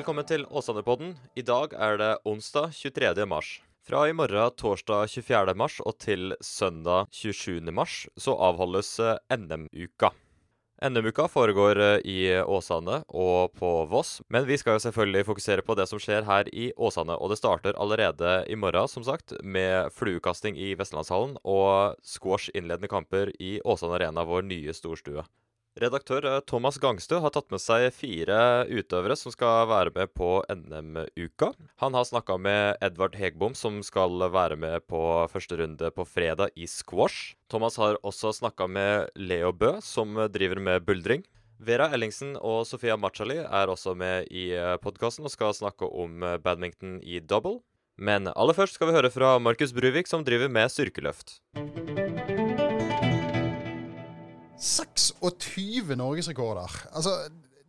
Velkommen til Åsane-podden. I dag er det onsdag 23. mars. Fra i morgen torsdag 24. mars og til søndag 27. mars så avholdes eh, NM-uka. NM-uka foregår eh, i Åsane og på Voss, men vi skal jo selvfølgelig fokusere på det som skjer her i Åsane. Og det starter allerede i morgen, som sagt, med fluekasting i Vestlandshallen og squash innledende kamper i Åsane Arena, vår nye storstue. Redaktør eh, Thomas Gangstø har tatt med seg fire utøvere som skal være med på NM-uka. Han har snakka med Edvard Hegbom, som skal være med på første runde på fredag i squash. Thomas har også snakka med Leo Bø, som driver med buldring. Vera Ellingsen og Sofia Machali er også med i podkasten og skal snakke om eh, badminton i double. Men aller først skal vi høre fra Markus Bruvik, som driver med styrkeløft. 26 norgesrekorder. Altså,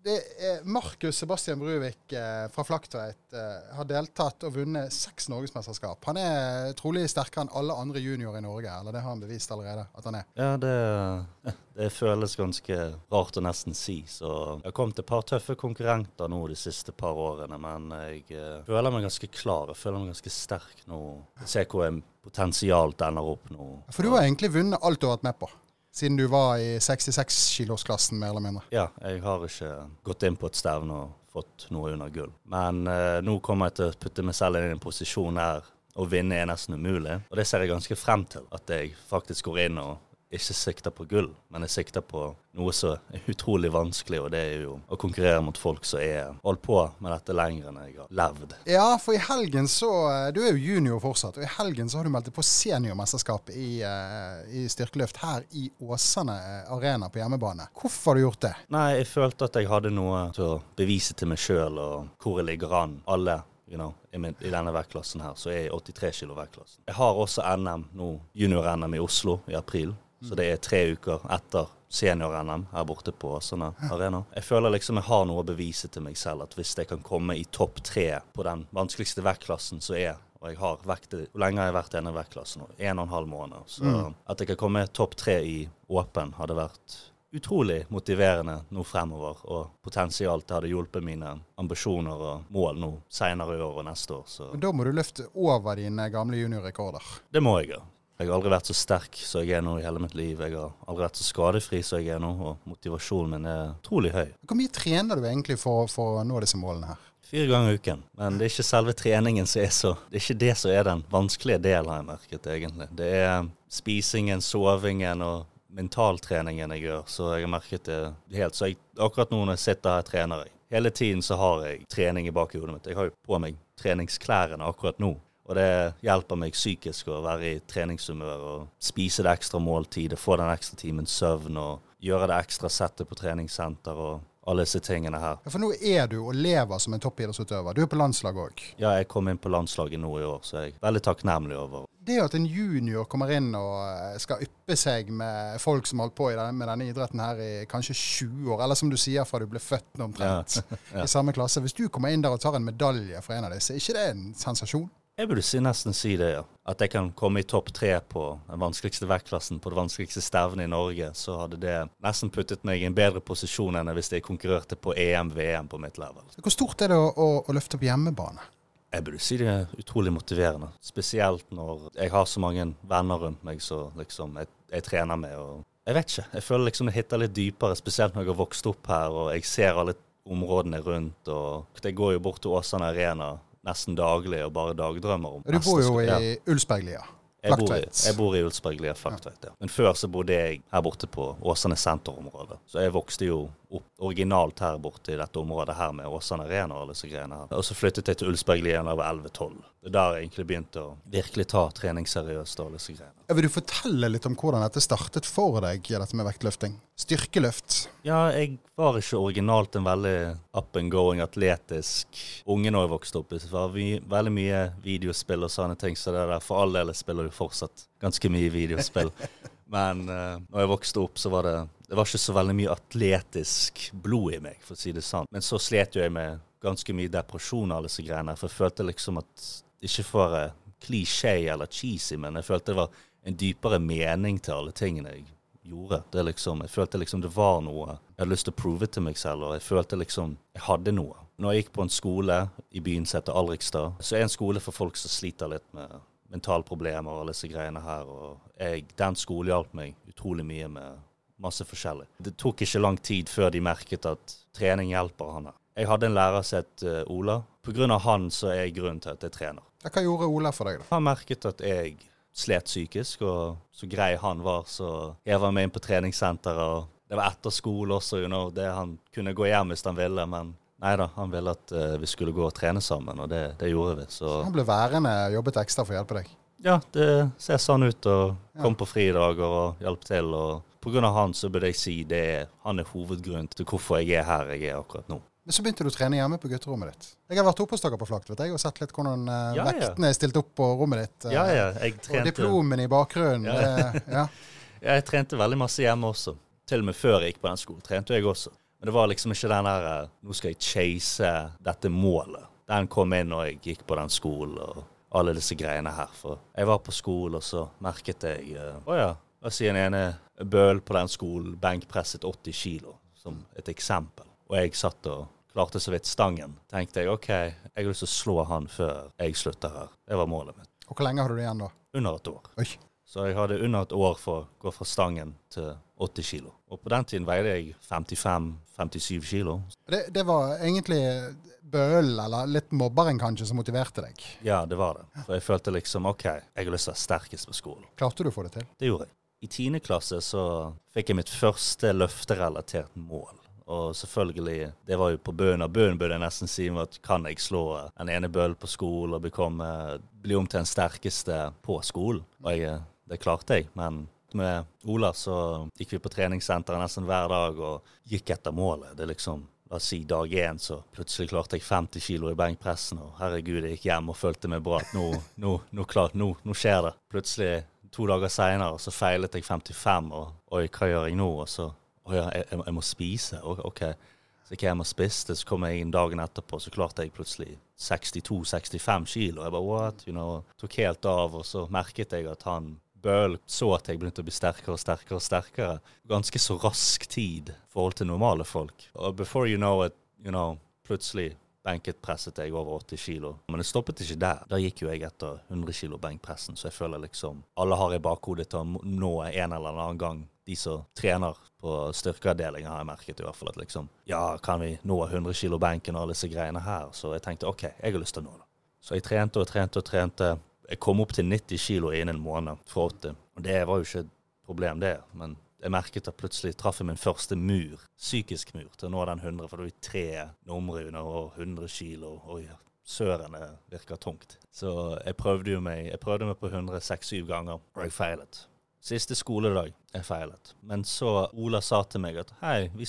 det er Markus Sebastian Bruvik eh, fra Flaktveit eh, har deltatt og vunnet seks norgesmesterskap. Han er trolig sterkere enn alle andre juniorer i Norge, eller det har han bevist allerede at han er. Ja, det, det føles ganske rart å nesten si. Så jeg har kommet et par tøffe konkurrenter nå de siste par årene, men jeg eh, føler meg ganske klar. Jeg føler meg ganske sterk nå. Se hvor jeg potensialt ender opp nå. For du har egentlig vunnet alt du har vært med på? Siden du var i 66-kilosklassen, mer eller mindre? Ja, jeg har ikke gått inn på et stevne og fått noe under gull. Men eh, nå kommer jeg til å putte meg selv inn i en posisjon her å vinne er nesten umulig. Og det ser jeg ganske frem til. At jeg faktisk går inn og ikke sikta på gull, men jeg sikta på noe som er utrolig vanskelig, og det er jo å konkurrere mot folk som er holdt på med dette lenger enn jeg har levd. Ja, for i helgen så Du er jo junior fortsatt, og i helgen så har du meldt deg på seniormesterskap i, uh, i styrkeløft her i Åsane arena på hjemmebane. Hvorfor har du gjort det? Nei, jeg følte at jeg hadde noe til å bevise til meg sjøl, og hvor jeg ligger an. Alle You know, i, denne vektklassen her, så er jeg 83 kilo vektklassen. Jeg har også NM nå, junior-NM i Oslo i april. Så det er tre uker etter senior-NM her borte på Åsane Arena. Jeg føler liksom jeg har noe å bevise til meg selv, at hvis jeg kan komme i topp tre på den vanskeligste vektklassen som er og jeg har vektet, Hvor lenge har jeg vært i denne vektklassen? En og en halv måned. Så mm. at jeg kan komme topp tre i åpen, hadde vært utrolig motiverende nå fremover. Og potensialt det hadde hjulpet mine ambisjoner og mål nå senere i år og neste år. Så. Da må du løfte over dine gamle juniorrekorder. Det må jeg gjøre. Jeg har aldri vært så sterk som jeg er nå i hele mitt liv. Jeg har aldri vært så skadefri som jeg er nå, og motivasjonen min er utrolig høy. Hvor mye trener du egentlig for, for å nå disse målene her? Fire ganger i uken. Men det er ikke selve treningen som er så Det er ikke det som er den vanskelige delen, har jeg merket, egentlig. Det er spisingen, sovingen og mentaltreningen jeg gjør. Så jeg har merket det helt. Så jeg, akkurat nå når jeg sitter her, trener jeg. Hele tiden så har jeg trening i bakhodet mitt. Jeg har jo på meg treningsklærne akkurat nå. Og det hjelper meg psykisk å være i treningshumør og spise det ekstra måltidet, få den ekstra timen søvn og gjøre det ekstra settet på treningssenter og alle disse tingene her. Ja, For nå er du og lever som en toppidrettsutøver. Du er på landslaget òg? Ja, jeg kom inn på landslaget nå i år, så jeg er veldig takknemlig over. Det at en junior kommer inn og eh, skal yppe seg med folk som har holdt på med denne idretten her i kanskje 20 år, eller som du sier fra du ble født omtrent, ja. ja. i samme klasse. Hvis du kommer inn der og tar en medalje for en av disse, er ikke det en sensasjon? Jeg burde si, nesten si det, ja. At jeg kan komme i topp tre på den vanskeligste vektklassen på det vanskeligste stevnet i Norge, så hadde det nesten puttet meg i en bedre posisjon enn hvis jeg konkurrerte på EM-VM på mitt level. Hvor stort er det å, å, å løfte på hjemmebane? Jeg burde si det er utrolig motiverende. Spesielt når jeg har så mange venner rundt meg som liksom, jeg, jeg, trener med. og Jeg vet ikke. Jeg føler liksom det hitter litt dypere, spesielt når jeg har vokst opp her og jeg ser alle områdene rundt. og Jeg går jo bort til Åsane Arena nesten daglig og bare dagdrømmer om Du bor jo i Ulsberglia. Jeg bor, i, jeg bor i Ulsberglia Flaktveit, ja. Men før så bodde jeg her borte på Åsane senterområde. Så jeg vokste jo opp originalt her borte i dette området her med Åsane Arena og alle disse greiene her. Og så flyttet jeg til Ulsberglia da jeg var 11-12. Det er der jeg egentlig begynte å virkelig ta trening seriøst og alle disse greiene. Vil du fortelle litt om hvordan dette startet for deg, dette med vektløfting? Styrkeløft? Ja, jeg var ikke originalt en veldig up and going, atletisk unge når jeg vokste opp. Det var veldig mye videospill og sånne ting, så det der for all del spiller du fortsatt ganske mye videospill. Men uh, når jeg vokste opp, så var det Det var ikke så veldig mye atletisk blod i meg, for å si det sant. Men så slet jeg med ganske mye depresjon og alle disse greiene. For jeg følte liksom at Ikke for å være klisjé eller cheesy, men jeg følte det var en dypere mening til alle tingene jeg gjorde. Liksom, jeg følte liksom det var noe. Jeg hadde lyst til å prove til meg selv, og jeg følte liksom jeg hadde noe Når jeg gikk på en skole i byen som heter Alrikstad, så er en skole for folk som sliter litt med mentalproblemer og alle disse greiene her. Og jeg, den skolen hjalp meg utrolig mye med masse forskjellig. Det tok ikke lang tid før de merket at trening hjelper han her. Jeg hadde en lærer som het uh, Ola. Pga. han så er jeg grunnen til at jeg trener. Hva gjorde Ola for deg, da? Han merket at jeg slet psykisk, og så grei han var, så jeg var med inn på treningssenteret. og Det var etter skole også, you know. Det han kunne gå hjem hvis han ville, men nei da, han ville at uh, vi skulle gå og trene sammen, og det, det gjorde vi. Så. Han ble værende og jobbet ekstra for å hjelpe deg? Ja, det ser sånn ut. Og kom ja. på fridager og hjalp til. og Pga. han så burde jeg si det er, han er hovedgrunnen til hvorfor jeg er her jeg er akkurat nå. Men så begynte du å trene hjemme på gutterommet ditt. Jeg har vært oppe hos dere på Jeg og sett litt hvordan uh, ja, vektene er stilt opp på rommet ditt. Uh, ja, ja, jeg trente... Og diplomen i bakgrunnen. Ja. ja. jeg trente veldig masse hjemme også. Til og med før jeg gikk på den skolen, trente jeg også. Men det var liksom ikke den der Nå skal jeg chase dette målet. Den kom inn når jeg gikk på den skolen og alle disse greiene her. For jeg var på skolen, og så merket jeg Å uh, ja, la oss si en ene bøl på den skolen benkpresset 80 kilo, som et eksempel og jeg satt og klarte så vidt stangen, tenkte jeg OK, jeg har lyst til å slå han før jeg slutter her. Det var målet mitt. Og Hvor lenge hadde du igjen da? Under et år. Oi. Så jeg hadde under et år for å gå fra stangen til 80 kilo. Og på den tiden veide jeg 55-57 kilo. Det, det, var egentlig bølen, eller litt mobberen kanskje, som motiverte deg? Ja, det var det. For jeg følte liksom OK, jeg har lyst til å være sterkest på skolen. Klarte du å få det til? Det gjorde jeg. I tiende klasse så fikk jeg mitt første løfterelatert mål. Og selvfølgelig, det var jo på bønn av bønn, burde jeg nesten si, at kan jeg slå en ene bøll på skolen og bekomme, bli om til den sterkeste på skolen? Og jeg, det klarte jeg. Men med Ola så gikk vi på treningssenteret nesten hver dag og gikk etter målet. Det er liksom La oss si dag én, så plutselig klarte jeg 50 kilo i benkpressen. Og herregud, jeg gikk hjem og følte meg bra. at nå, nå, nå, klart, nå, nå skjer det. Plutselig, to dager seinere, så feilet jeg 55, og oi, hva gjør jeg nå? Og så å ja, jeg, jeg, må spise? OK. Så jeg hjem og spiste, så kom jeg inn dagen etterpå, så klarte jeg plutselig 62-65 kilo. Jeg bare what? You know, tok helt av, og så merket jeg at han Bøhl så at jeg begynte å bli sterkere og sterkere og sterkere. Ganske så rask tid i forhold til normale folk. Og before you know it, you know, plutselig benket presset jeg over 80 kilo. Men det stoppet ikke der. Da gikk jo jeg etter 100 kilo benkpressen, så jeg føler liksom alle har i bakhodet til å nå en eller annen gang de som trener på styrkeavdelinga, har jeg merket i hvert fall at liksom Ja, kan vi nå 100 kilo benken og alle disse greiene her? Så jeg tenkte OK, jeg har lyst til å nå det. Så jeg trente og trente og trente. Jeg kom opp til 90 kilo innen en måned fra 80. Og det var jo ikke et problem, det. Men jeg merket at plutselig traff jeg min første mur, psykisk mur, til å nå den 100. For det var tre numre under og 100 kilo. Oi, søren, det virker tungt. Så jeg prøvde jo meg, jeg prøvde meg på 106-7 ganger, og jeg feilet. Siste skoledag jeg feilet. Men så Ola sa til meg at hei, vi,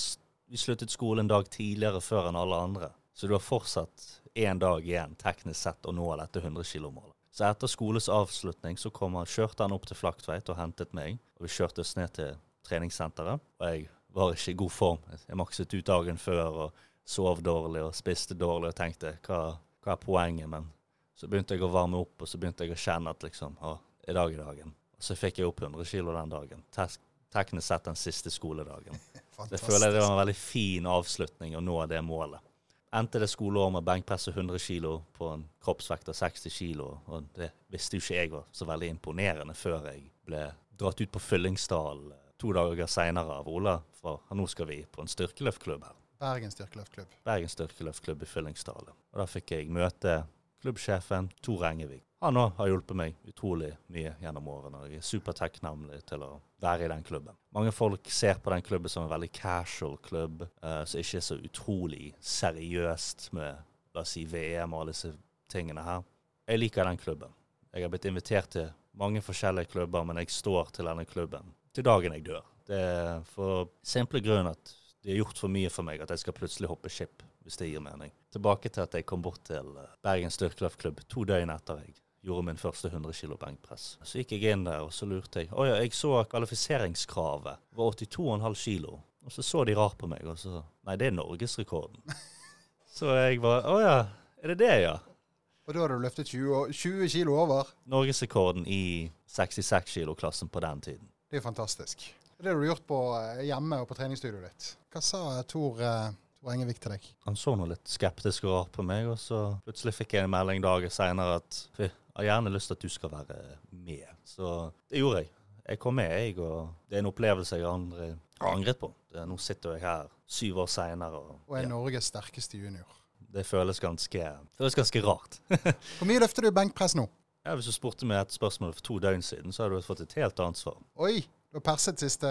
vi sluttet skole en dag tidligere før enn alle andre. Så du har fortsatt én dag igjen teknisk sett å nå dette 100 kilo-målet. Så etter skoles avslutning så kom han, kjørte han opp til Flaktveit og hentet meg. Og vi kjørte oss ned til treningssenteret. Og jeg var ikke i god form. Jeg makset ut dagen før og sov dårlig og spiste dårlig og tenkte hva, hva er poenget? Men så begynte jeg å varme opp, og så begynte jeg å kjenne at liksom, å, i dag er dagen. Så fikk jeg opp 100 kilo den dagen. Teknisk sett den siste skoledagen. det føler jeg det var en veldig fin avslutning å nå det målet. Endte det skoleåret med benkpresse 100 kilo på en kroppsvekt av 60 kilo. Og det visste jo ikke jeg var så veldig imponerende før jeg ble dratt ut på Fyllingsdal to dager seinere av Ola. For nå skal vi på en styrkeløftklubb her. Bergen styrkeløftklubb. Bergen styrkeløftklubb i Fyllingsdal. Og da fikk jeg møte klubbsjefen Tor Engevik. Han òg har hjulpet meg utrolig mye gjennom årene. og Jeg er supertakknemlig til å være i den klubben. Mange folk ser på den klubben som en veldig casual klubb, uh, som ikke er så utrolig seriøst med la oss si VM og alle disse tingene her. Jeg liker den klubben. Jeg har blitt invitert til mange forskjellige klubber, men jeg står til denne klubben til dagen jeg dør. Det er for simple grunn at de har gjort for mye for meg at jeg skal plutselig hoppe skip, hvis det gir mening. Tilbake til at jeg kom bort til eh, Bergen styrkeløftklubb to døgn etter jeg gjorde min første 100 kilo benkpress. Så gikk jeg inn der, og så lurte jeg. Å ja, jeg så kvalifiseringskravet var 82,5 kilo. Og så så de rart på meg, og så Nei, det er norgesrekorden. så jeg var Å ja, er det det, ja? Og da hadde du løftet 20, 20 kilo over? Norgesrekorden i 66 kilo-klassen på den tiden. Det er jo fantastisk. Det har du gjort på eh, hjemme og på treningsstudioet ditt. Hva sa Tor, Tor Engevik til deg. Han så nå litt skeptisk og rart på meg, og så plutselig fikk jeg en melding dager seinere at «Fy, jeg har gjerne lyst til at du skal være med. Så det gjorde jeg. Jeg kom med, jeg, og det er en opplevelse jeg aldri har angret på. Nå sitter jeg her syv år seinere, og, Og er ja, Norges sterkeste junior. det føles ganske, føles ganske rart. Hvor mye løfter du benkpress nå? Ja, hvis du spurte meg et spørsmål for to døgn siden, så hadde du fått et helt annet svar. Oi, du har perset siste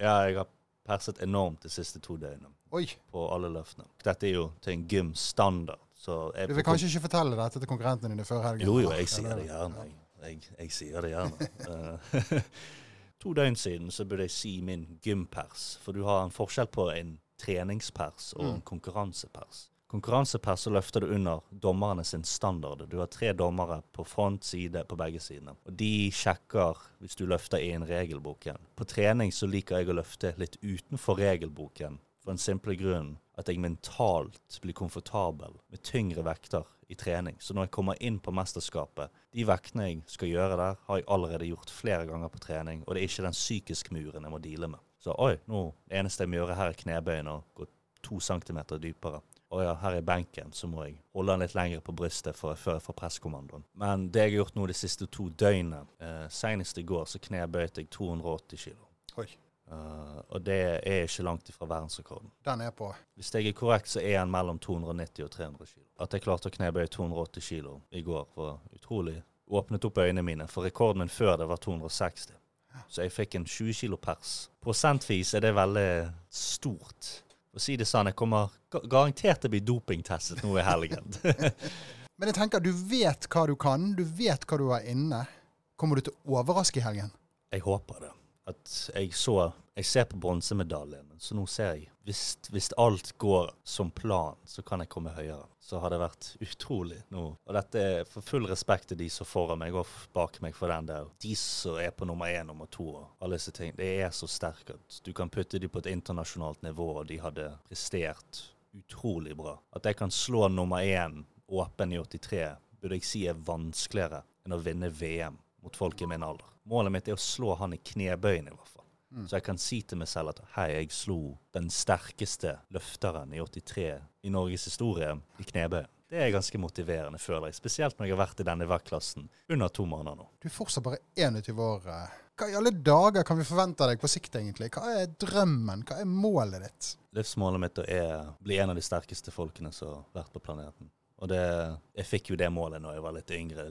Ja, jeg har perset enormt de siste to døgnene Oi. på alle løftene. Dette er jo til en gymstandard. Du vil kanskje ikke fortelle dette til konkurrentene dine før helgen? Jo, jo, jeg sier det gjerne. Jeg, jeg, jeg sier det gjerne. Eh, to døgn siden så burde jeg si min gympers, for du har en forskjell på en treningspers og en konkurransepers. Konkurransepers så løfter du under dommerne sin standard. Du har tre dommere på front side på begge sidene. Og de sjekker hvis du løfter i en regelboken. På trening så liker jeg å løfte litt utenfor regelboken, for en simple grunn at jeg mentalt blir komfortabel med tyngre vekter i trening. Så når jeg kommer inn på mesterskapet, de vektene jeg skal gjøre der, har jeg allerede gjort flere ganger på trening, og det er ikke den psykiske muren jeg må deale med. Så oi, nå, det eneste jeg må gjøre her er knebøyen og gå to centimeter dypere. Å ja, her er benken, så må jeg holde den litt lenger på brystet for, før jeg får presskommandoen. Men det jeg har gjort nå de siste to døgnene, eh, senest i går, så knebøyte jeg 280 kilo. Oi. Eh, og det er ikke langt ifra verdensrekorden. Den er på. Hvis jeg er korrekt, så er den mellom 290 og 300 kilo. At jeg klarte å knebøye 280 kilo i går, var utrolig. Åpnet opp øynene mine, for rekorden min før det var 260. Så jeg fikk en 20 kilo pers. Prosentvis er det veldig stort. Å si det sånn, jeg kommer garantert til å bli dopingtestet nå i helgen. Men jeg tenker, du vet hva du kan, du vet hva du har inne. Kommer du til å overraske i helgen? Jeg håper det. At jeg så Jeg ser på bronsemedaljen, så nå ser jeg hvis, hvis alt går som plan, så kan jeg komme høyere. Så har det vært utrolig nå. Og dette er for full respekt til de som foran meg og bak meg for den del. De som er på nummer én, nummer to og alle disse ting. Det er så sterkt at du kan putte dem på et internasjonalt nivå, og de hadde prestert utrolig bra. At jeg kan slå nummer én åpen i 83, burde jeg si er vanskeligere enn å vinne VM mot folk i min alder. Målet mitt er å slå han i knebøyen, i hvert fall. Så jeg kan si til meg selv at hei, jeg slo den sterkeste løfteren i 83 i Norges historie i knebøy. Det er ganske motiverende, føler jeg. Spesielt når jeg har vært i denne vektklassen under to måneder nå. Du er fortsatt bare 21 år. eh. Hva i alle dager kan vi forvente deg på sikt, egentlig? Hva er drømmen? Hva er målet ditt? Livsmålet mitt er å bli en av de sterkeste folkene som har vært på planeten. Og det, jeg fikk jo det målet når jeg var litt yngre.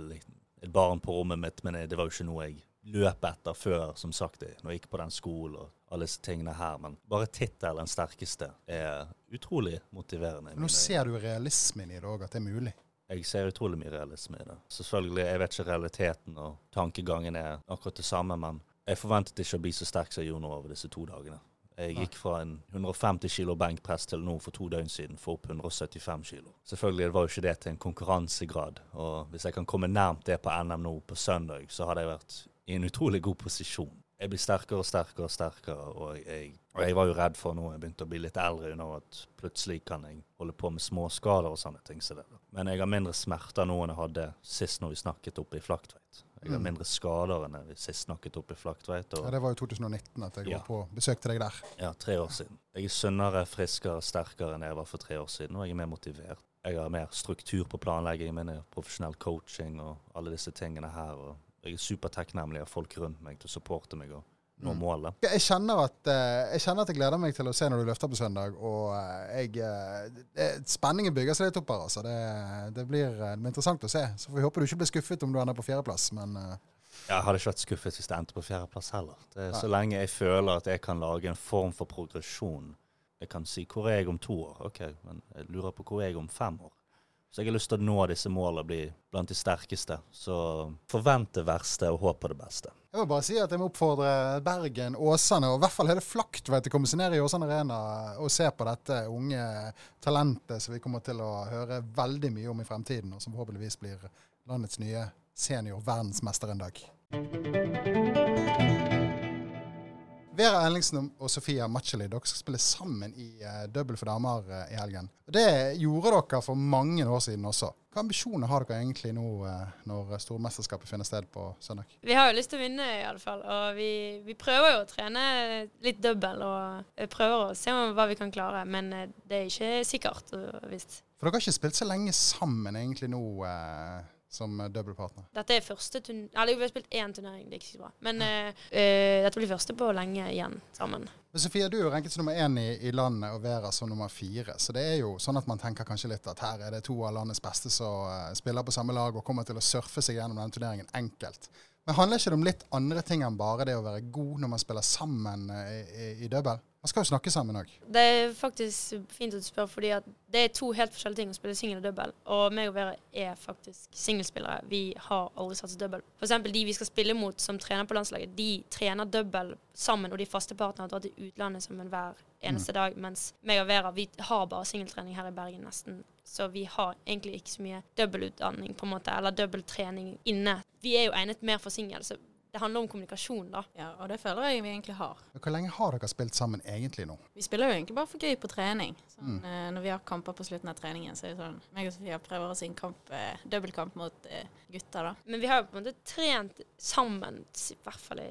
Et barn på rommet mitt, men det var jo ikke noe jeg løp etter før, som sagt, når jeg gikk på den skolen og alle disse tingene her. Men bare tittelen 'den sterkeste' er utrolig motiverende. Nå ser du realismen i det òg, at det er mulig. jeg ser utrolig mye realisme i det. Selvfølgelig, jeg vet ikke realiteten, og tankegangen er akkurat det samme, men jeg forventet ikke å bli så sterk som jeg gjorde nå over disse to dagene. Jeg gikk fra en 150 kilo benkpress til nå for to døgn siden for opp 175 kilo. Selvfølgelig var jo ikke det til en konkurransegrad, og hvis jeg kan komme nærmt det på NM nå på søndag, så hadde jeg vært i en utrolig god posisjon. Jeg blir sterkere og sterkere og sterkere, og jeg, og jeg var jo redd for nå jeg begynte å bli litt eldre nå, at plutselig kan jeg holde på med småskader og sånne ting. Så. Men jeg har mindre smerter nå enn jeg hadde sist når vi snakket oppe i Flaktveit. Jeg har Mm. mindre skader enn jeg sist snakket oppe i Flaktveit. Ja, det var jo 2019 at jeg Ja. var på besøk til deg der. ja, tre år siden. Jeg er sunnere, friskere, sterkere enn jeg var for tre år siden, og jeg er mer motivert. Jeg har mer struktur på planleggingen min, profesjonell coaching og alle disse tingene her. og Jeg er supertakknemlig av folk rundt meg til å supporte meg og nå Mm. målet. Jeg kjenner, at, eh, jeg kjenner at jeg gleder meg til å se når du løfter på søndag. Og eh, jeg, eh, det, spenningen bygger seg litt opp her. Altså. Det, det, blir, det blir interessant å se. Så får vi håpe du ikke blir skuffet om du ender på fjerdeplass. Men Jeg hadde ikke vært skuffet hvis det endte på fjerdeplass heller. Det Så lenge jeg føler at jeg kan lage en form for progresjon. Jeg kan si 'hvor er jeg om to år'? Ok, men jeg lurer på hvor er jeg om fem år. Så jeg har lyst til å nå disse målene og bli blant de sterkeste. Så forvent det verste og håp på det beste. jeg må bare si at jeg må oppfordre Bergen, Åsane og i hvert fall hele Flaktveit til å komme seg ned i Åsane Arena og se på dette unge talentet som vi kommer til å høre veldig mye om i fremtiden, og som forhåpentligvis blir landets nye senior-verdensmester en dag. Vera Ellingsen og Sofia Macheli, dere skal spille sammen i uh, double for damer uh, i helgen. Det gjorde dere for mange år siden også. Hva ambisjoner har dere egentlig nå uh, når stormesterskapet finner sted på søndag? Vi har jo lyst til å vinne, i alle fall. Og vi, vi prøver jo å trene litt double og prøver å se hva vi kan klare. Men det er ikke sikkert visst. For dere har ikke spilt så lenge sammen egentlig nå? Som dobbeltpartner? Dette er første turnering Eller vi har spilt én turnering, det er ikke så bra. Men ja. uh, dette blir første på lenge igjen sammen. Men Sofia, du er jo ranket som nummer én i, i, landet og Vera som nummer fire. Så det er jo sånn at man tenker kanskje litt at her er det to av landets beste som uh, spiller på samme lag og kommer til å surfe seg gjennom denne turneringen enkelt. Men handler ikke det om litt andre ting enn bare det å være god når man spiller sammen uh, i, i double? Man skal jo snakke sammen òg. Det er faktisk fint at du spør, fordi det er to helt forskjellige ting å spille singel og double. Og meg og Vera er faktisk singelspillere. Vi har aldri satset double. F.eks. de vi skal spille mot som trener på landslaget, de trener double sammen, og de faste partnerne har dratt til utlandet sammen hver eneste mm. dag. Mens meg og Vera vi har bare singeltrening her i Bergen nesten. Så vi har egentlig ikke så mye dobbeltutdanning, på en måte, eller dobbelttrening inne. Vi er jo egnet mer for singel. så det handler om kommunikasjon, da. Ja, og det føler jeg vi egentlig har. Hvor lenge har dere spilt sammen egentlig nå? Vi spiller jo egentlig bare for gøy på trening. Sånn, mm. eh, når vi har kamper på slutten av treningen, så er det sånn meg og Sofia prøver oss i en kamp, eh, dobbeltkamp mot eh, gutter, da. Men vi har jo på en måte trent sammen i hvert fall i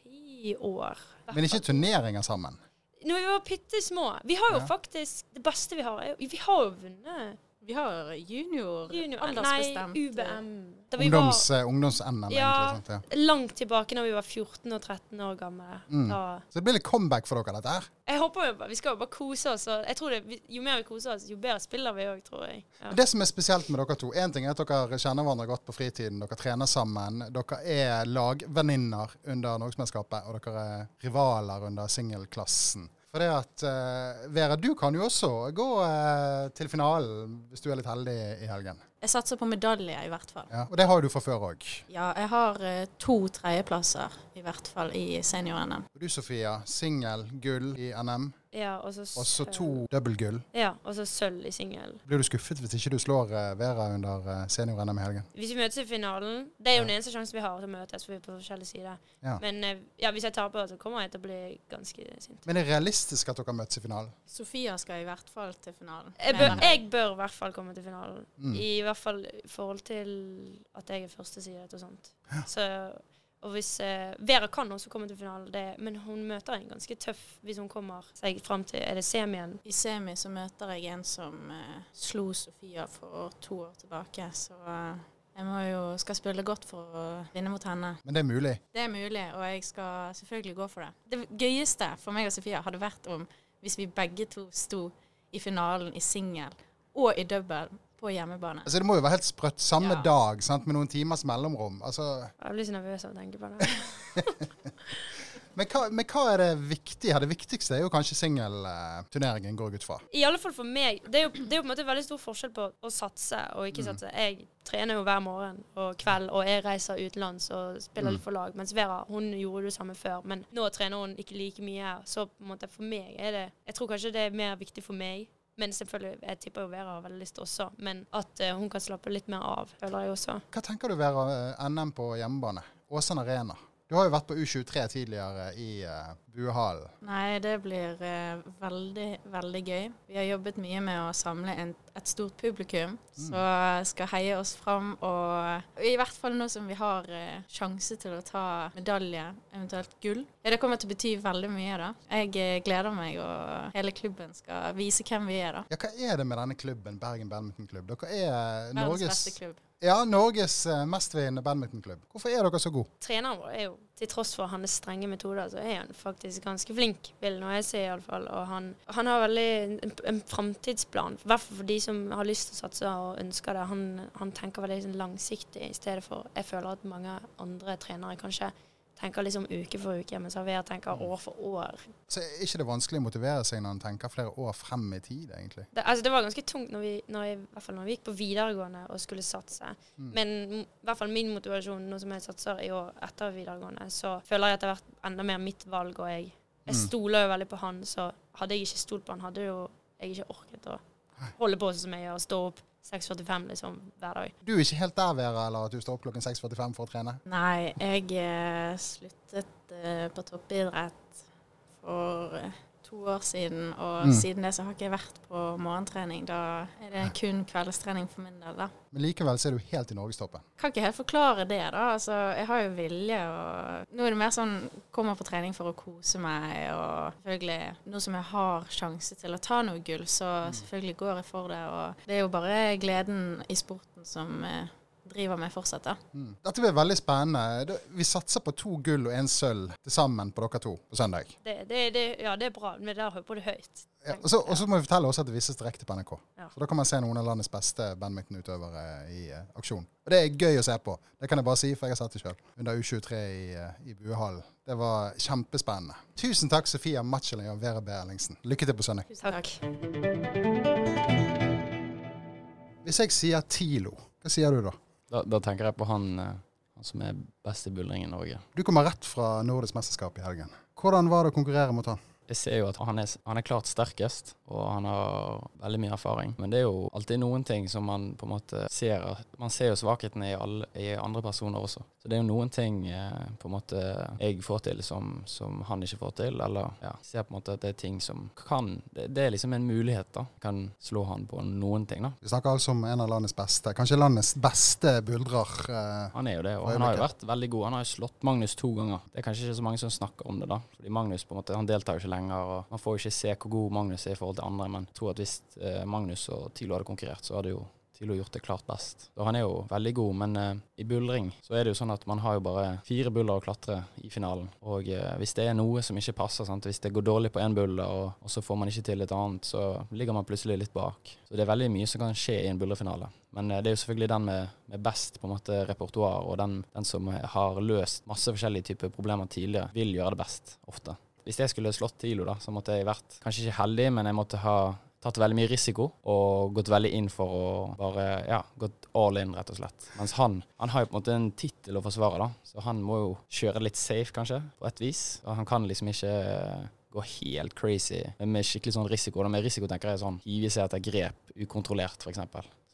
ti år. Men ikke turneringer sammen? Når vi var bitte små. Vi har jo ja. faktisk Det beste vi har, er jo Vi har jo vunnet vi har junior, junior aldersbestemt. Nei, UBM. Ungdoms, var, ungdoms-NM, ja, egentlig. Sant? Ja. Langt tilbake når vi var 14 og 13 år gamle. Mm. Så det blir litt comeback for dere, dette her? Jeg håper jo Vi skal jo bare kose oss. Og jeg tror det, Jo mer vi koser oss, jo bedre spiller vi òg, tror jeg. Ja. Det som er spesielt med dere to Én ting er at dere kjenner hverandre godt på fritiden. Dere trener sammen. Dere er lagvenninner under Norgesmesterskapet, og dere er rivaler under singelklassen. For det at uh, Vera, du kan jo også gå uh, til finalen hvis du er litt heldig i helgen. Jeg satser på medalje, i hvert fall. Ja, Og det har du fra før òg? Ja, jeg har uh, to tredjeplasser, i hvert fall, i senior-NM. Og du Sofia, singel, gull i NM. Ja, og så to dobbeltgull. Ja, og så sølv i singel. Blir du skuffet hvis ikke du slår uh, Vera under uh, senior-NM i helgen? Hvis vi møtes i finalen Det er jo ja. den eneste sjansen vi har til å møtes, for vi er på forskjellige sider. Ja. Men uh, ja, hvis jeg taper, så kommer jeg til å bli ganske sint. Men det er realistisk at dere møtes i finalen? Sofia skal i hvert fall til finalen. Jeg bør, jeg bør i hvert fall komme til finalen. Mm. I hvert fall i forhold til at jeg er første side og sånt. Ja. Så og hvis eh, Vera kan også komme til finalen, det, men hun møter en ganske tøff hvis hun kommer seg fram til Er det semien? I semi så møter jeg en som eh, slo Sofia for to år tilbake, så eh, jeg må jo skal spille godt for å vinne mot henne. Men det er mulig? Det er mulig, og jeg skal selvfølgelig gå for det. Det gøyeste for meg og Sofia hadde vært om hvis vi begge to sto i finalen i singel og i double på hjemmebane. Altså Det må jo være helt sprøtt. Samme ja. dag, sant, med noen timers mellomrom. Altså. Jeg blir så nervøs av å tenke på det. men, hva, men, hva, er det viktige? Det viktigste er jo kanskje singelturneringen, går jeg ut fra. I alle fall for meg. Det er, jo, det er jo på en måte veldig stor forskjell på å satse og ikke mm. Jeg trener jo hver morgen og kveld, og jeg reiser utenlands og spiller mm. for lag. Mens Vera hun gjorde det samme før, men nå trener hun ikke like mye. Så på en måte for meg er det Jeg tror kanskje det er mer viktig for meg men selvfølgelig, jeg tipper jo Vera har veldig lyst også. Men at uh, hun kan slappe litt mer av, føler jeg også. Hva tenker du Vera, eh, NM på hjemmebane? Åsen Arena. Du har jo vært på U23 tidligere i uh, Buehallen. Nei, det blir uh, veldig, veldig gøy. Vi har jobbet mye med å samle en, et stort publikum mm. som skal heie oss fram. Og i hvert fall nå som vi har uh, sjanse til å ta medalje, eventuelt gull. Ja, det kommer til å bety veldig mye, da. Jeg gleder meg, og hele klubben skal vise hvem vi er, da. Ja, hva er det med denne klubben, Bergen Badminton Klubb? Dere er Verdens Norges beste klubb. Ja, Norges uh, mestvinnende badmintonklubb. Hvorfor er dere så gode? Treneren vår er jo, til tross for hans strenge metoder, så er han faktisk ganske flink, vil nå jeg si iallfall. Og han, han, har veldig en, en framtidsplan, i hvert fall for de som har lyst til å satse og ønsker det. Han, han tenker veldig sånn langsiktig i stedet for Jeg føler at mange andre trenere kanskje tenker liksom uke for uke, mens Havea tenker mm. år for år. Så er ikke det vanskelig å motivere seg når en tenker flere år frem i tid, egentlig? Det, altså, det var ganske tungt når vi, når jeg, i hvert fall når vi gikk på videregående og skulle satse. Mm. Men i hvert fall min motivasjon nå som jeg satser i år etter videregående, så føler jeg at det har vært enda mer mitt valg, og jeg, jeg mm. stoler jo veldig på han. Så hadde jeg ikke stolt på han, hadde jo jeg ikke orket å holde på sånn som jeg gjør, stå opp 6.45 liksom hver dag. Du er ikke helt der, Vera, eller at du står opp klokken 6.45 for å trene? Nei, jeg eh, sluttet eh, på toppidrett for eh, to år siden, og Mm. siden det så har ikke jeg vært på morgentrening. Da er det kun kveldstrening for min del, da. Men likevel så er du helt i norgestoppen. Kan ikke helt forklare det, da. Altså, jeg har jo vilje, og nå er det mer sånn kommer på trening for å kose meg, og selvfølgelig nå som jeg har sjanse til å ta noe gull, så selvfølgelig går jeg for det. Og det er jo bare gleden i sporten som eh, driver meg fortsatt, da. Mm. Dette blir veldig spennende. Vi satser på to gull og én sølv til sammen på dere to på søndag. Det, det, det, ja, det er bra. Men der håper det høyt. Ja, og så- og så må vi fortelle også at det vises direkte på NRK. Ja. Så Da kan man se noen av landets beste badmintonutøvere i uh, aksjon. Og Det er gøy å se på. Det kan jeg bare si, for jeg har sett det sjøl. Under U23 i, uh, i Buehallen. Det var kjempespennende. Tusen takk, Sofia Matcheling og Vera B. Erlingsen. Lykke til på søndag. Tusen takk. Hvis jeg sier Tilo, hva sier du da? Da, da tenker jeg på han, eh, han som er best i buldring i Norge. Du kommer rett fra Nordisk mesterskap i helgen. Hvordan var det å konkurrere mot han? Jeg ser jo at han er, han er klart sterkest, og han har veldig mye erfaring. Men det er jo alltid noen ting som man på en måte ser Man ser jo svakhetene i, alle, i andre personer også. Så det er jo noen ting eh, på en måte jeg får til som, som han ikke får til. Eller ja, ser på en måte at det er ting som kan Det, det er liksom en mulighet, da. Kan slå han på noen ting, da. Vi snakker altså om en av landets beste, kanskje landets beste buldrer. Eh, Han er jo det, og han har jo vært veldig god. Han har jo slått Magnus to ganger. Det er kanskje ikke så mange som snakker om det, da. Fordi Magnus på en måte, han deltar jo ikke lenger, og man får jo ikke se hvor god Magnus er i forhold til andre. Men jeg tror at hvis eh, Magnus og Tilo hadde konkurrert, så hadde jo Tilo gjort det klart best. Så han er jo veldig god, men eh, i buldring så er det jo sånn at man har jo bare fire buller å klatre i finalen. Og eh, hvis det er noe som ikke passer, sant? hvis det går dårlig på én buller, og, og så får man ikke til et annet, så ligger man plutselig litt bak. Så det er veldig mye som kan skje i en bullerfinale. Men det er jo selvfølgelig den med, med best på en måte repertoar, og den, den som har løst masse forskjellige typer problemer tidligere, vil gjøre det best ofte. Hvis jeg skulle slått Tilo, da, så måtte jeg vært kanskje ikke heldig, men jeg måtte ha tatt veldig mye risiko og gått veldig inn for å bare ja, gått all in, rett og slett. Mens han han har jo på en måte en tittel å forsvare, da, så han må jo kjøre litt safe, kanskje, på et vis. Og han kan liksom ikke eh, gå helt crazy med skikkelig sånn risiko. Da med risiko tenker jeg sånn hive seg etter grep ukontrollert, f.eks.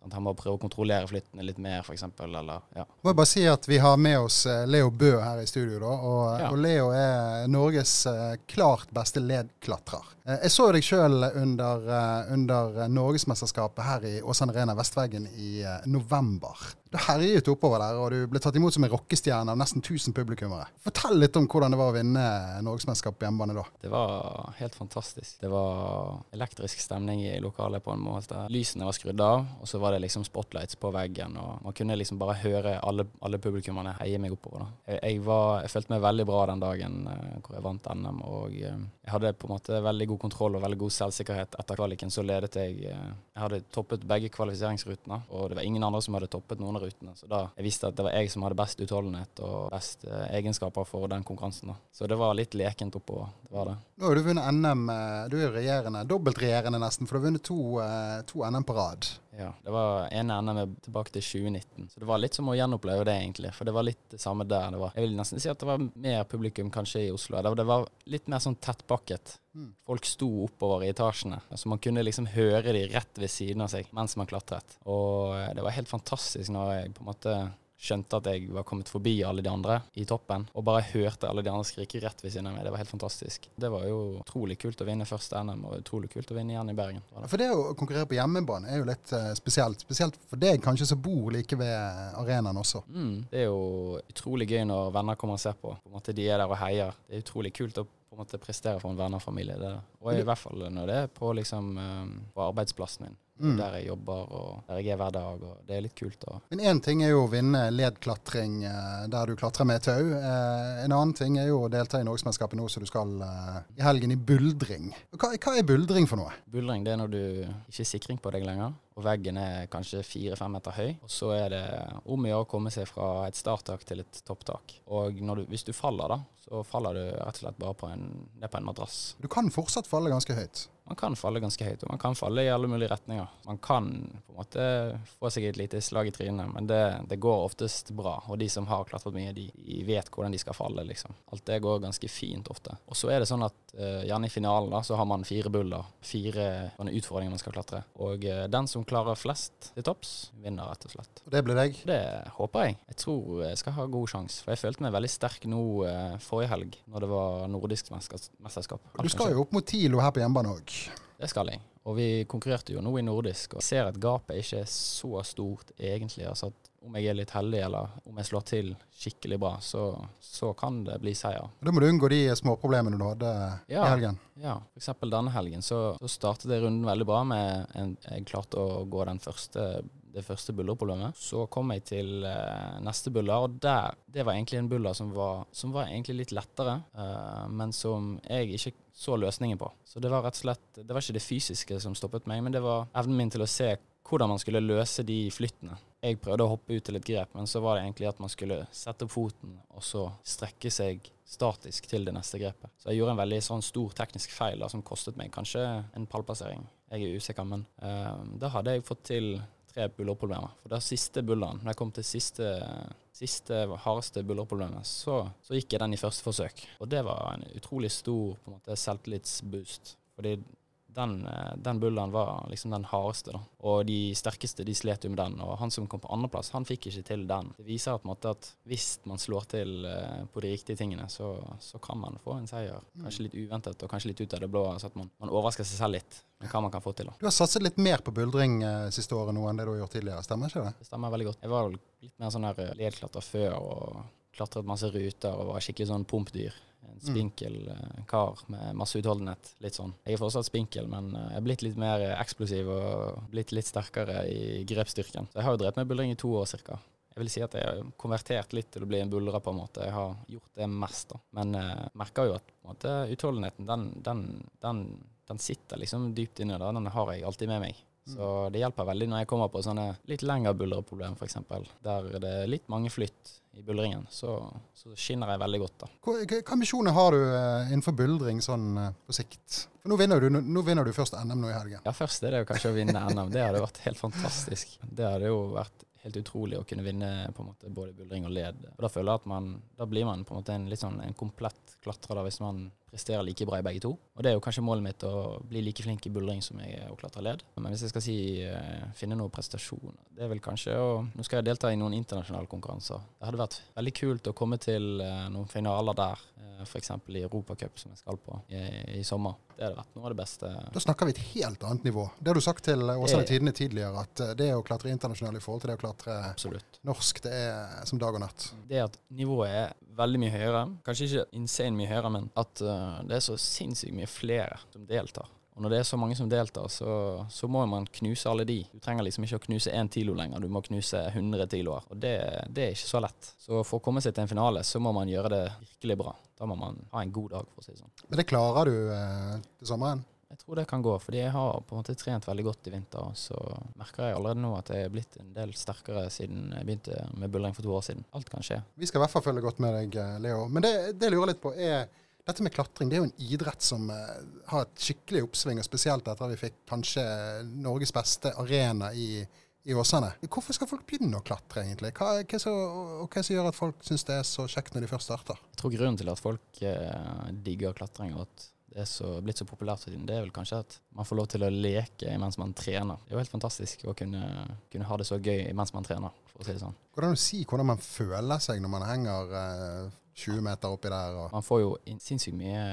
Sånn, han må prøve å kontrollere flyttene litt mer, f.eks. Eller ja. Må jeg bare si at vi har med oss eh, Leo Bø her i studio, da. Og, Ja. og Leo er Norges eh, klart beste ledklatrer. Eh, jeg så deg sjøl under, under Norgesmesterskapet her i Åsane Arena Vestveggen i november. Du herjet oppover der, og du ble tatt imot som en rockestjerne av nesten 1000 publikummere. Fortell litt om hvordan det var å vinne Norgesmesterskapet på hjemmebane da. Det var helt fantastisk. Det var elektrisk stemning i lokalet på en måte. Lysene var skrudd av, og så var det liksom spotlights på veggen. og Man kunne liksom bare høre alle, alle publikummerne heie meg oppover. da. Jeg, jeg, var, jeg følte meg veldig bra den dagen eh, hvor jeg vant NM. og eh, Jeg hadde på en måte veldig god kontroll og veldig god selvsikkerhet. Etter kvaliken så ledet jeg eh, Jeg hadde toppet begge kvalifiseringsrutene, og det var ingen andre som hadde toppet noen rutene. Så da jeg visste at det var jeg som hadde best utholdenhet og best eh, egenskaper for den konkurransen. da. Så det var litt lekent oppover. Det var det. Nå har du vunnet NM, eh, du er regjerende, dobbeltregjerende nesten, for du har vunnet to, eh, to NM på rad. Ja, Det var ene NM tilbake til 2019, så det var litt som å gjenoppleve det, egentlig. For det var litt det samme der. Det var, jeg vil nesten si at det var mer publikum kanskje i Oslo. Det var, litt mer sånn tettpakket. Mm. Folk sto oppover i etasjene, så man kunne liksom høre de rett ved siden av seg mens man klatret. Og eh, det var helt fantastisk når jeg på en måte skjønte at jeg var kommet forbi alle de andre i toppen, og bare hørte alle de andre skrike rett ved siden av meg. Det var helt fantastisk. Det var jo utrolig kult å vinne første NM, og utrolig kult å vinne igjen i Bergen. Det. For det å konkurrere på hjemmebane er jo litt eh, spesielt. Spesielt for deg kanskje som bor like ved arenaen også. Mm, det er jo utrolig gøy når venner kommer og ser på. På en måte De er der og heier. Det er utrolig kult å på en måte prestere for en venner og. Og i hvert fall når det er på, liksom, eh, på arbeidsplassen min. Mm. Der jeg jobber og der jeg er hver dag. og Det er litt kult. Og Men én ting er jo å vinne ledklatring eh, der du klatrer med tau. Eh, en annen ting er jo å delta i Norgesmesterskapet nå som du skal eh, i helgen i buldring. Hva, hva er buldring for noe? buldring det er når du ikke er sikring på deg lenger, og veggen er kanskje fire-fem meter høy. Og så er det om å gjøre å komme seg fra et starttak til et topptak. Og du, hvis du faller, da, så faller du rett og slett bare på en, på en madrass. Du kan fortsatt falle ganske høyt. Man kan falle ganske høyt, og man kan falle i alle mulige retninger. Man kan på en måte få seg et lite slag i trynet, men det, det går oftest bra. Og de som har klatret mye, de, de vet hvordan de skal falle, liksom. Alt det går ganske fint ofte. Og så er det sånn at uh, gjerne i finalen da, så har man fire buller, fire sånne utfordringer man skal klatre. Og uh, den som klarer flest til topps, vinner, rett og slett. Og det blir deg. Det håper jeg. Jeg tror jeg skal ha god sjanse. For jeg følte meg veldig sterk nå uh, forrige helg, når det var nordisk mesterskap. Du skal jo opp mot TILO her på hjemmebane òg. Det skal jeg. Og vi konkurrerte jo nå i nordisk, og jeg ser at gapet ikke er så stort egentlig. Altså at om jeg er litt heldig, eller om jeg slår til skikkelig bra, så, så kan det bli seier. Da må du unngå de småproblemene du hadde Ja. i helgen. Ja, f.eks. denne helgen så, så startet jeg runden veldig bra med en, Jeg klarte å gå den første, det første bullerproblemet. Så kom jeg til eh, neste buller, og der, det var egentlig en buller som var, som var egentlig litt lettere, eh, men som jeg ikke så løsningen på. Så det var rett og slett Det var ikke det fysiske som stoppet meg, men det var evnen min til å se hvordan man skulle løse de flyttene. Jeg prøvde å hoppe ut til et grep, men så var det egentlig at man skulle sette opp foten og så strekke seg statisk til det neste grepet. Så jeg gjorde en veldig sånn stor teknisk feil da, som kostet meg kanskje en pallplassering. Jeg er usikker, men uh, da hadde jeg fått til tre bullerproblemer. For det siste bulleren, når jeg kom til siste, siste hardeste bullerproblemet, så, så gikk jeg den i første forsøk. Og det var en utrolig stor på en måte, selvtillitsboost. Fordi den, eh, den bulleren var liksom den hardeste, da. Og de sterkeste de slet jo med den. Og han som kom på andreplass, han fikk ikke til den. Det viser på en måte at hvis man slår til eh, på de riktige tingene, så, så kan man få en seier. Kanskje litt uventet og kanskje litt ut av det blå, så at man, man overrasker seg selv litt med hva man kan få til. da. Du har satset litt mer på buldring eh, siste året nå enn det du har gjort tidligere, stemmer ikke det? Det stemmer veldig godt. Jeg var litt mer sånn der ledklatrer før og klatret masse ruter og var skikkelig sånn pumpdyr. En spinkel eh, kar med masse utholdenhet. Litt sånn. Jeg er fortsatt spinkel, men eh, jeg er blitt litt mer eksplosiv og blitt litt sterkere i grepsstyrken. Så jeg har jo drevet med buldring i to år cirka. Jeg vil si at jeg har konvertert litt til å bli en buldrer, på en måte. Jeg har gjort det mest, da. Men jeg merker jo at måte, utholdenheten, den, den, den, den sitter liksom dypt inne. da. Den har jeg alltid med meg. Så det hjelper veldig når jeg kommer på sånne litt lengre bullerproblem, f.eks. Der det er litt mange flytt i buldringen. Så, så skinner jeg veldig godt, da. Hva, hva ambisjoner har du eh, innenfor buldring sånn eh, på sikt? For nå vinner, du, nå vinner du først NM nå i helgen. Ja, først er det jo kanskje å vinne NM. Det hadde vært helt fantastisk. Det hadde jo vært helt utrolig å kunne vinne på en måte både buldring og led. Og Da føler jeg at man, da blir man på en måte en litt sånn en komplett klatrer da, hvis man presterer like bra i begge to. Og det er jo kanskje målet mitt å bli like flink i buldring som jeg er å klatre led. Men hvis jeg skal si eh, finne noen prestasjon, det er vel kanskje å Nå skal jeg delta i noen internasjonale konkurranser. Det hadde vært veldig kult å komme til eh, noen finaler der, eh, f.eks. i Europacup som jeg skal på i, i sommer. Det hadde vært noe av det beste. Da snakker vi et helt annet nivå. Det har du sagt til Åsane tidene tidligere, at det å klatre internasjonalt i forhold til det å klatre Absolutt. norsk, det er som dag og natt. Det at nivået er veldig mye høyere, kanskje ikke insane mye høyere, men at eh, det er så sinnssykt mye flere som deltar. Og når det er så mange som deltar, så, så må man knuse alle de. Du trenger liksom ikke å knuse én kilo lenger, du må knuse 100 kiloer. Og det, det er ikke så lett. Så for å komme seg til en finale, så må man gjøre det virkelig bra. Da må man ha en god dag, for å si det sånn. Men det klarer du eh, til sommeren? Jeg tror det kan gå, fordi jeg har på en måte trent veldig godt i vinter. og Så merker jeg allerede nå at jeg er blitt en del sterkere siden jeg begynte med buldring for to år siden. Alt kan skje. Vi skal i hvert fall følge godt med deg, eh, Leo. Men det, det jeg lurer litt på, er dette med klatring det er jo en idrett som eh, har et skikkelig oppsving, og spesielt etter at vi fikk kanskje Norges beste arena i, i Åsane. Hvorfor skal folk begynne å klatre, egentlig? Hva, hva, så, og hva som gjør at folk syns det er så kjekt når de først starter? Jeg tror grunnen til at folk eh, digger klatring, og at det er så, blitt så populært for tiden, det er vel kanskje at man får lov til å leke mens man trener. Det er jo helt fantastisk å kunne, kunne ha det så gøy mens man trener, for å si det sånn. Går det an å si hvordan man føler seg når man henger eh, 20 meter oppi der? Og, Man får jo sinnssykt mye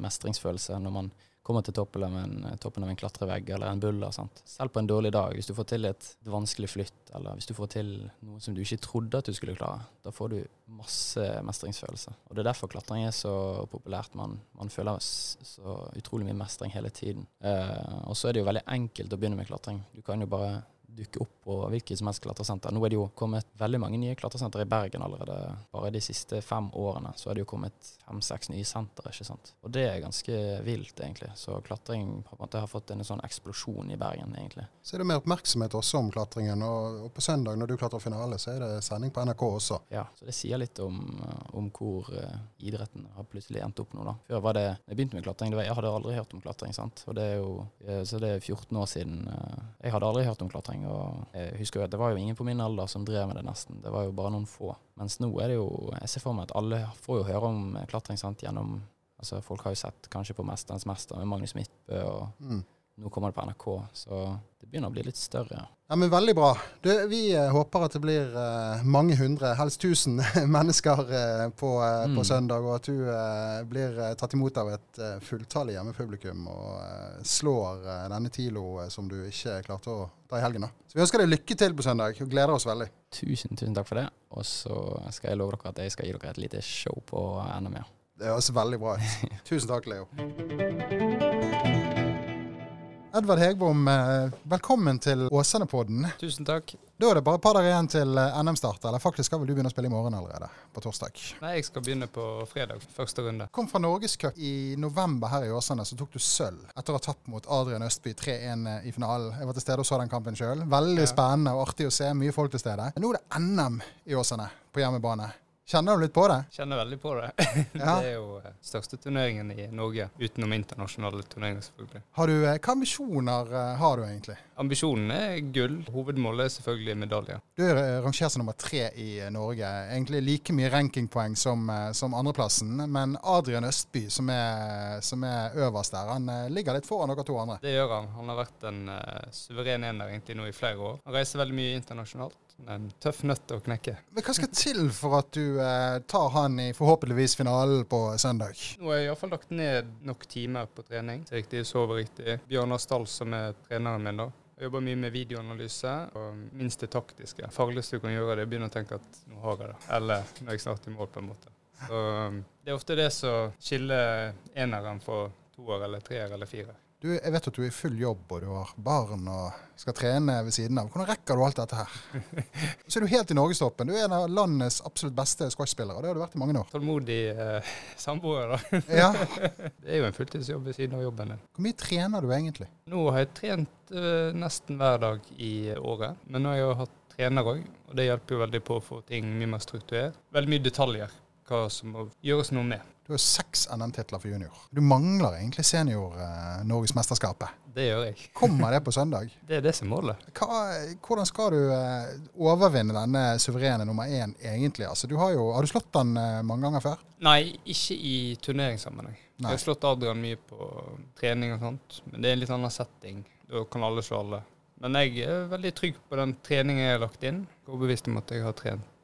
mestringsfølelse når man kommer til toppen av en, toppen av en klatrevegg eller en buller. Sant? Selv på en dårlig dag, hvis du får til et vanskelig flytt, eller hvis du får til noe som du ikke trodde at du skulle klare, da får du masse mestringsfølelse. Og Det er derfor klatring er så populært. Man, man føler så utrolig mye mestring hele tiden. Eh, og så er det jo veldig enkelt å begynne med klatring. Du kan jo bare dukke opp på hvilket som helst klatresenter. Nå er det jo kommet veldig mange nye klatresenter i Bergen allerede. Bare de siste fem årene så er det jo kommet fem-seks nye sentre, ikke sant. Og det er ganske vilt, egentlig. Så klatring på en måte har fått en sånn eksplosjon i Bergen, egentlig. så er det mer oppmerksomhet også om klatringen. Og, på søndag når du klatrer finale, så er det sending på NRK også. Ja, så det sier litt om, eh, om hvor eh, idretten har plutselig endt opp nå, da. Før var det jeg begynte med klatring, det var, jeg hadde aldri hørt om klatring, sant. Og det er jo eh, Så det er 14 år siden. Jeg hadde aldri hørt om klatring, og jeg husker jo at det var jo ingen på min alder som drev med det, nesten. Det var jo bare noen få. Mens nå er det jo Jeg ser for meg at alle får jo høre om eh, klatring, sant, gjennom Altså, folk har jo sett kanskje på 'Mesterens mester' med Magnus Midtbø og Mm. Nå kommer det på NRK, så det begynner å bli litt større. Ja, men Veldig bra. Du, vi eh, håper at det blir eh, mange hundre, helst tusen mennesker eh, på, mm. på søndag, og at du blir tatt imot av et fulltallig hjemmepublikum og slår denne TILO som du ikke klarte å ta i helgen. da. Så Vi ønsker deg lykke til på søndag og gleder oss veldig. Tusen, tusen takk for det. Og så skal jeg love dere at jeg skal gi dere et lite show på NM. Ja. Det høres veldig bra ut. Tusen takk, Leo. Edvard Hegbom, eh, velkommen til Åsane-podden. Tusen takk. Da er det bare et par dager igjen til eh, NM-start. Eller faktisk skal vel du begynne å spille i morgen allerede, på torsdag. Nei, jeg skal begynne på fredag. Første runde. Kom fra Norgescup i november her i Åsane, så tok du sølv etter å ha tapt mot Adrian Østby 3-1 i finalen. Jeg var til stede og så den kampen sjøl. Veldig Ja. spennende og artig å se. Mye folk til stede. Nå er det NM i Åsane, på hjemmebane. Kjenner du litt på det? Kjenner veldig på det. Ja. Det er jo eh, største turneringen i Norge, utenom internasjonale turneringer, selvfølgelig. Har du, eh, hva ambisjoner eh, har du egentlig? Ambisjonen er gull. Hovedmålet er selvfølgelig medalje. Du er rangert som nummer tre i Norge. Egentlig like mye rankingpoeng som, som andreplassen. Men Adrian Østby, som er, som er øverst der, han ligger litt foran dere to andre. Det gjør han. Han har vært en uh, suveren ener egentlig nå i flere år. Han reiser veldig mye internasjonalt. En tøff nøtt å knekke. Men hva skal til for at du eh, tar han i forhåpentligvis finalen på søndag? Nå har jeg iallfall lagt ned nok timer på trening. Så riktig, sover riktig. Bjørnar Stahl, som er treneren min, da. Jeg jobber mye med videoanalyse og minst det taktiske. Farligste du kan gjøre, det er å begynne å tenke at nå har jeg det. Eller nå er jeg snart i mål, på en måte. Så um, Det er ofte det som skiller eneren for toer eller treer eller firer. Du, jeg vet at du er i full jobb, og du har barn og skal trene ved siden av. Hvordan rekker du alt dette her? Så er du helt i norgestoppen. Du er en av landets absolutt beste squashspillere, det har du vært i mange år. Tålmodig eh, samboer, da. Ja. Det er jo en fulltidsjobb ved siden av jobben din. Hvor mye trener du egentlig? Nå har jeg trent eh, nesten hver dag i året, men nå har jeg jo hatt trener òg, og det hjelper jo veldig på å få ting mye mer strukturert. Veldig mye detaljer, hva som må gjøres noe med. Du har seks NM-titler for junior. Du mangler egentlig senior-norgesmesterskapet. Det gjør jeg. Kommer det på søndag? Det er det som er målet. Hva, hvordan skal du eh, overvinne denne suverene nummer én, egentlig? Altså, du har, jo, har du slått den eh, mange ganger før? Nei, ikke i turneringssammenheng. Jeg har slått Adrian mye på trening og sånt, men det er en litt annen setting. Da kan alle slå alle. Men jeg er veldig trygg på den treningen jeg har lagt inn. Overbevist om at jeg har trent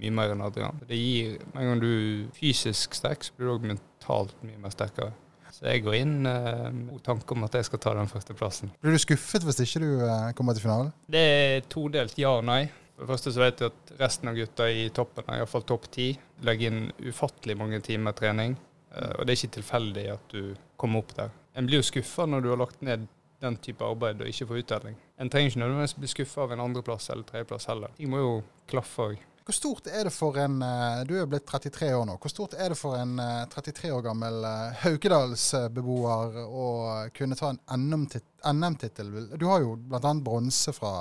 mye mer enn Adrian. Det gir, Med en gang du er fysisk sterk, så blir du òg mentalt mye mer sterkere. Så jeg går inn eh, med tanke om at jeg skal ta den førsteplassen. Blir du skuffet hvis ikke du eh, kommer til finalen? Det er todelt ja og nei. For det første så vet jeg at resten av gutta i toppen, iallfall topp ti, legger inn ufattelig mange timer trening. Eh, Og det er ikke tilfeldig at du kommer opp der. En blir jo skuffa når du har lagt ned den type arbeid og ikke får uttelling. En trenger ikke nødvendigvis bli skuffa av en andreplass eller tredjeplass heller. Ting må jo klaffe òg. Hvor stort er det for en eh, Du er blitt 33 år nå. Hvor stort er det for en eh, 33 år gammel eh, Haukedalsbeboer å kunne ta en NM-tit- NM-tittel? Du har jo bl.a. bronse fra,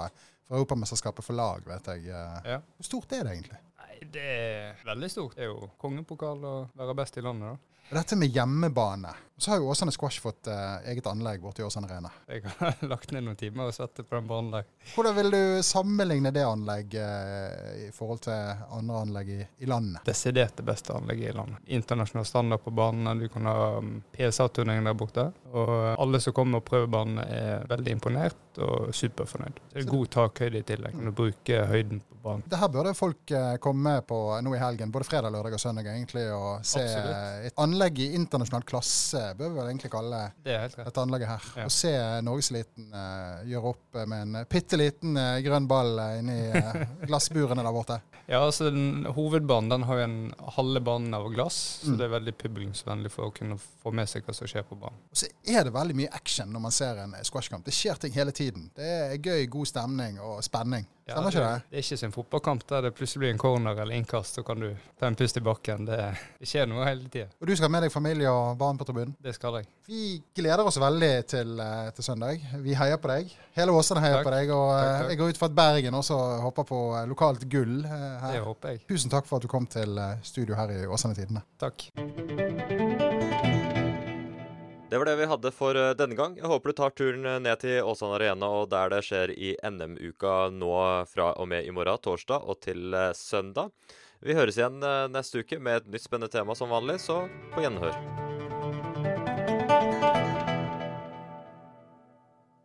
fra Europamesterskapet for lag, vet jeg. eh. Ja. Hvor stort er det egentlig? Nei, det er veldig stort. Det er jo kongepokal å være best i landet, da. Dette med hjemmebane. Så har jo Åsane Squash fått eh, eget anlegg borte i Åsane Arena. Jeg har lagt ned noen timer og satt det på den banen der. Hvordan vil du sammenligne det anlegget eh, i forhold til andre anlegg i, i landet? desidert det beste anlegget i landet. Internasjonal standard på banene. Du kan ha um, PSA-turnering der borte. Og alle som kommer og prøver banene, er veldig imponert og superfornøyd. Det er god takhøyde i tillegg. Kan du bruke høyden på banen. Det her burde folk eh, komme på nå i helgen, både fredag, lørdag og søndag, egentlig, og se Absolutt. eh, et anlegg i internasjonal klasse, bør vi vel egentlig kalle Det dette anlegget her. Ja. Å se Norgeseliten uh, gjøre opp med en bitte liten uh, grønn ball uh, inni uh, glassburene der borte. Ja, altså den, Hovedbanen den har jo en halve banen av glass, så Mm. det er veldig publikumsvennlig for å kunne få med seg hva som skjer på banen. Og så er det veldig mye action når man ser en squashkamp. Det skjer ting hele tiden. Det er gøy, god stemning og spenning. Ja, Stemmer ikke det? Det er ikke som en fotballkamp der det plutselig blir en corner eller innkast, så kan du ta en pust i bakken. Det, det skjer noe hele tida. Og du skal ha med deg familie og barn på tribunen? Det skal jeg. Vi gleder oss veldig til, eh, til søndag. Vi heier på deg. Hele Åsane heier Takk. på deg. Og eh, Takk, takk. jeg går ut fra at Bergen også håper på eh, lokalt gull her. Det håper jeg. Tusen takk for at du kom til studio her i Åsane Tidene. Takk. Det var det vi hadde for denne gang. Jeg håper du tar turen ned til Åsane Arena og der det skjer i NM-uka nå fra og med i morgen, torsdag, og til søndag. Vi høres igjen eh, neste uke med et nytt spennende tema som vanlig, så på gjenhør.